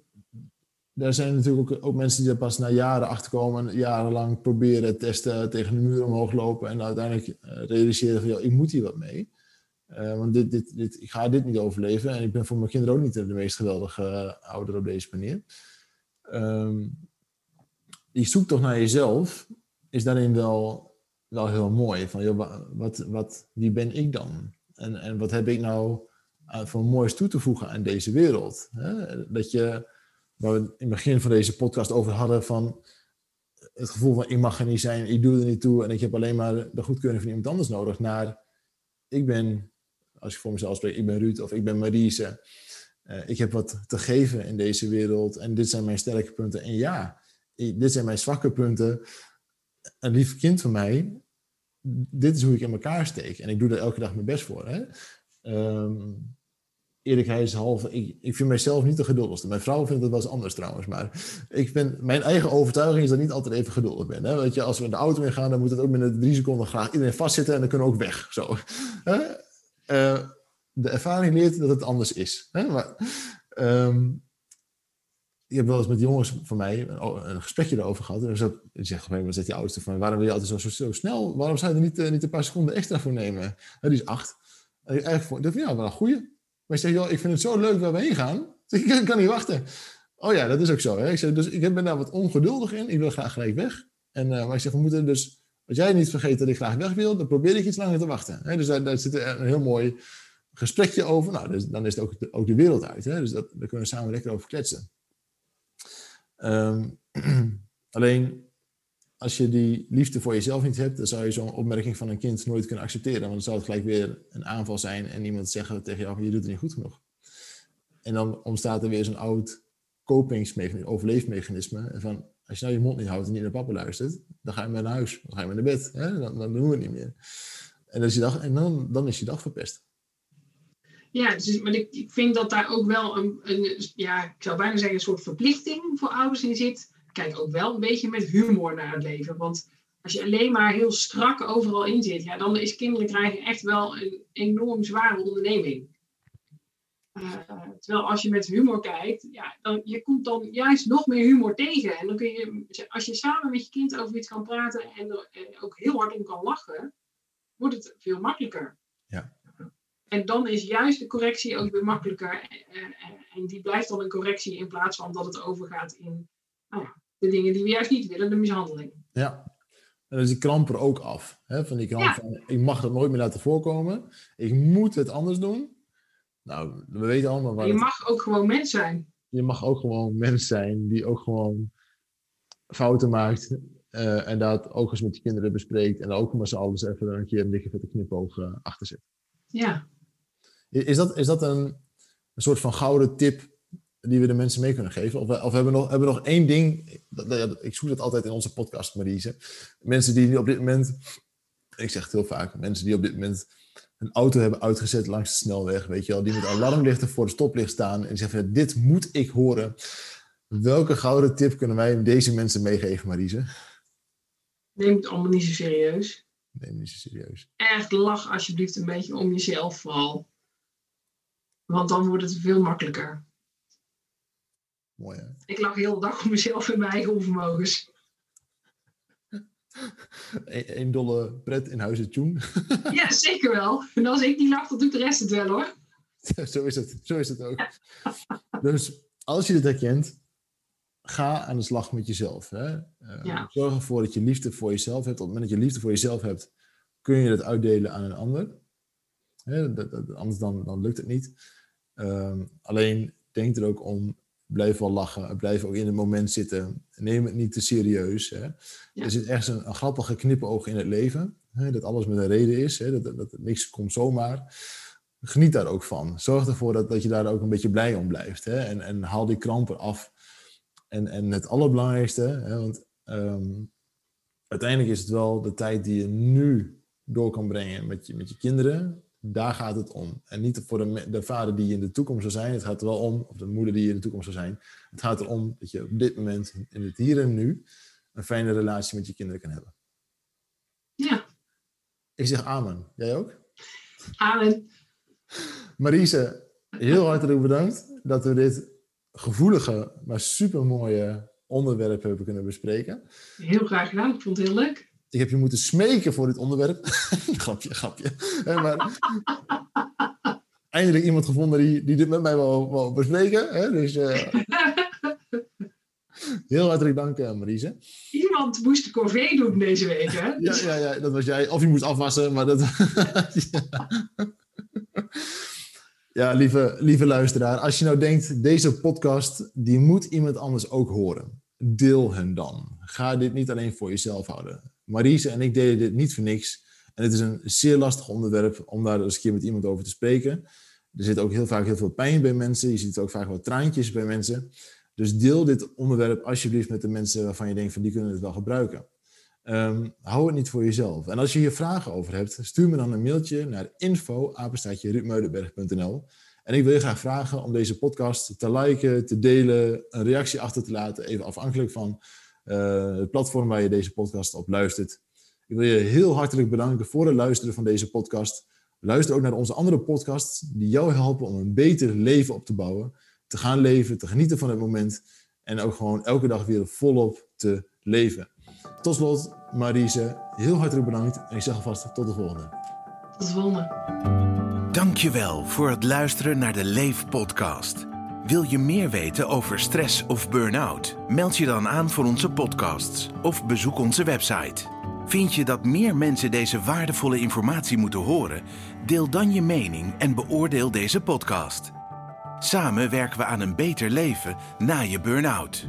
[SPEAKER 1] daar zijn natuurlijk ook, ook, mensen die er pas na jaren achter komen, jarenlang proberen testen, tegen de muur omhoog lopen en uiteindelijk uh, realiseren van, ja, ik moet hier wat mee. Uh, want dit, dit, dit, ik ga dit niet overleven en ik ben voor mijn kinderen ook niet de meest geweldige ouder op deze manier. Um, die zoektocht naar jezelf is daarin wel, wel heel mooi. Van, joh, wat, wat, wie ben ik dan? En, en wat heb ik nou uh, voor moois toe te voegen aan deze wereld. Hè? Dat je, waar we in het begin van deze podcast over hadden, van het gevoel van ik mag er niet zijn, ik doe er niet toe en ik heb alleen maar de goedkeuring van iemand anders nodig, naar ik ben, als ik voor mezelf spreek, ik ben Ruud of ik ben Marise. Uh, ik heb wat te geven in deze wereld en dit zijn mijn sterke punten. En ja, dit zijn mijn zwakke punten. Een lief kind van mij, dit is hoe ik in elkaar steek. En ik doe er elke dag mijn best voor. Hè? Um, eerlijkheidshalve, ik, ik vind mijzelf niet de geduldigste. Mijn vrouw vindt het wel eens anders trouwens. Maar ik ben, mijn eigen overtuiging is dat ik niet altijd even geduldig ben. Hè? Weet je, als we in de auto in gaan, dan moet het ook binnen drie seconden graag iedereen vastzitten en dan kunnen we ook weg. Zo. Uh, de ervaring leert dat het anders is. Hè? Maar, um, ik heb wel eens met jongens van mij een, een gesprekje erover gehad. En zo, ik zeg op een zegt die oudste van, waarom wil je altijd zo, zo, snel? Waarom zou je er niet, uh, niet een paar seconden extra voor nemen? die is acht. En ik eigenlijk ja, wel een goeie. Maar je zegt, joh, ik vind het zo leuk waar we heen gaan. Ik kan niet wachten. Oh ja, dat is ook zo. Hè? Ik zeg, dus ik ben daar wat ongeduldig in. Ik wil graag gelijk weg. En, uh, maar ik zeg, we moeten dus, als jij niet vergeet dat ik graag weg wil, dan probeer ik iets langer te wachten. Hè? Dus daar, daar zit een heel mooi gesprekje over. Nou, dus, dan is het ook de, ook de wereld uit. Hè? Dus dat, daar kunnen we samen lekker over kletsen. Um, alleen, als je die liefde voor jezelf niet hebt, dan zou je zo'n opmerking van een kind nooit kunnen accepteren. Want dan zou het gelijk weer een aanval zijn en iemand zeggen tegen jou: je doet het niet goed genoeg. En dan ontstaat er weer zo'n oud kopingsmechanisme, overleefmechanisme. Van als je nou je mond niet houdt en niet naar papa luistert, dan ga je maar naar huis, dan ga je maar naar bed. Hè? Dan, doen we het niet meer. En, je en dan, dan is je dag verpest.
[SPEAKER 2] Ja, dus, maar ik, ik vind dat daar ook wel een, een, ja, ik zou bijna zeggen, een soort verplichting voor ouders in zit kijk ook wel een beetje met humor naar het leven. Want als je alleen maar heel strak overal in zit, ja, dan is kinderen krijgen echt wel een enorm zware onderneming. Uh, terwijl als je met humor kijkt, ja, dan, je komt dan juist nog meer humor tegen. En dan kun je, als je samen met je kind over iets kan praten en er ook heel hard om kan lachen, wordt het veel makkelijker. En dan is juist de correctie ook weer makkelijker. En, die blijft dan een correctie in plaats van dat het overgaat in nou ja, de dingen die we juist niet willen, de mishandeling.
[SPEAKER 1] Ja, en dus die kramp er ook af. Hè? Van die kramp van, ik mag dat nooit meer laten voorkomen. Ik moet het anders doen. Nou, we weten allemaal waar
[SPEAKER 2] Je mag ook gewoon mens zijn.
[SPEAKER 1] Je mag ook gewoon mens zijn die ook gewoon fouten maakt. Uh, en dat ook eens met je kinderen bespreekt. En ook met z'n allen even een keer een dikke vette knipoog uh, achter zit.
[SPEAKER 2] Ja.
[SPEAKER 1] Is dat, is dat een, een soort van gouden tip die we de mensen mee kunnen geven? Of, of hebben we nog, hebben we nog één ding? Dat, ik zoek dat altijd in onze podcast, Marise. Mensen die op dit moment, ik zeg het heel vaak, mensen die op dit moment een auto hebben uitgezet langs de snelweg, weet je wel, die met alarmlichten voor de stoplicht staan en zeggen: Dit moet ik horen. Welke gouden tip kunnen wij deze mensen meegeven, Marise?
[SPEAKER 2] Neem het allemaal niet zo serieus.
[SPEAKER 1] Neem het niet zo serieus.
[SPEAKER 2] Echt lach alsjeblieft een beetje om jezelf vooral. Want dan wordt het veel makkelijker.
[SPEAKER 1] Mooi hè?
[SPEAKER 2] Ik lach heel de dag om mezelf en mijn eigen onvermogens.
[SPEAKER 1] Een, dolle pret in huizen tjoen.
[SPEAKER 2] ja, zeker wel. En als ik niet lach, dan doet de rest het wel hoor.
[SPEAKER 1] zo is het, zo is het ook. dus als je dit herkent, ga aan de slag met jezelf. Hè? Uh, Zorg ervoor dat je liefde voor jezelf hebt. Op het moment dat je liefde voor jezelf hebt, kun je dat uitdelen aan een ander. Hè? Dat, dat, anders dan, dan lukt het niet. Ehm, alleen denk er ook om, blijf wel lachen, blijf ook in het moment zitten. Neem het niet te serieus. Hè? Er zit echt een, een grappige knipoog in het leven. Hè? Dat alles met een reden is. Hè? Dat, dat, niks komt zomaar. Geniet daar ook van. Zorg ervoor dat, dat je daar ook een beetje blij om blijft. Hè? En, en haal die krampen af. En, en het allerbelangrijkste, hè, want ehm, uiteindelijk is het wel de tijd die je nu door kan brengen met je, met je kinderen. Daar gaat het om. En niet voor de, de vader die je in de toekomst zou zijn. Het gaat er wel om, of de moeder die je in de toekomst zou zijn. Het gaat erom dat je op dit moment, in het hier en nu, een fijne relatie met je kinderen kan hebben.
[SPEAKER 2] Ja.
[SPEAKER 1] Ik zeg amen. Jij ook?
[SPEAKER 2] Amen.
[SPEAKER 1] Marise, heel hartelijk bedankt dat we dit gevoelige, maar supermooie onderwerp hebben kunnen bespreken.
[SPEAKER 2] Heel graag gedaan, ik vond het heel leuk.
[SPEAKER 1] Ik heb je moeten smeken voor dit onderwerp. grapje, grapje. maar eindelijk iemand gevonden die, die dit met mij wil, bespreken. Hè? Dus, uh... Heel hartelijk dank, uh, Marise.
[SPEAKER 2] Iemand moest de corvée doen deze week, hè?
[SPEAKER 1] ja, ja, ja, dat was jij. Of je moest afwassen, maar dat... Ja, lieve, lieve luisteraar, als je nou denkt, deze podcast, die moet iemand anders ook horen. Deel hem dan. Ga dit niet alleen voor jezelf houden. Marise en ik deden dit niet voor niks. En het is een zeer lastig onderwerp om daar eens een keer met iemand over te spreken. Er zit ook heel vaak heel veel pijn bij mensen. Je ziet ook vaak wat traantjes bij mensen. Dus deel dit onderwerp alsjeblieft met de mensen waarvan je denkt van die kunnen het wel gebruiken. Um, hou het niet voor jezelf. En als je hier vragen over hebt, stuur me dan een mailtje naar info En ik wil je graag vragen om deze podcast te liken, te delen, een reactie achter te laten, even afhankelijk van het platform waar je deze podcast op luistert. Ik wil je heel hartelijk bedanken voor het luisteren van deze podcast. Luister ook naar onze andere podcasts die jou helpen om een beter leven op te bouwen, te gaan leven, te genieten van het moment en ook gewoon elke dag weer volop te leven. Tot slot, Marise, heel hartelijk bedankt en ik zeg alvast tot de volgende.
[SPEAKER 2] Tot de volgende.
[SPEAKER 3] Dankjewel voor het luisteren naar de Leef podcast. Wil je meer weten over stress of burn-out? Meld je dan aan voor onze podcasts of bezoek onze website. Vind je dat meer mensen deze waardevolle informatie moeten horen? Deel dan je mening en beoordeel deze podcast. Samen werken we aan een beter leven na je burn-out.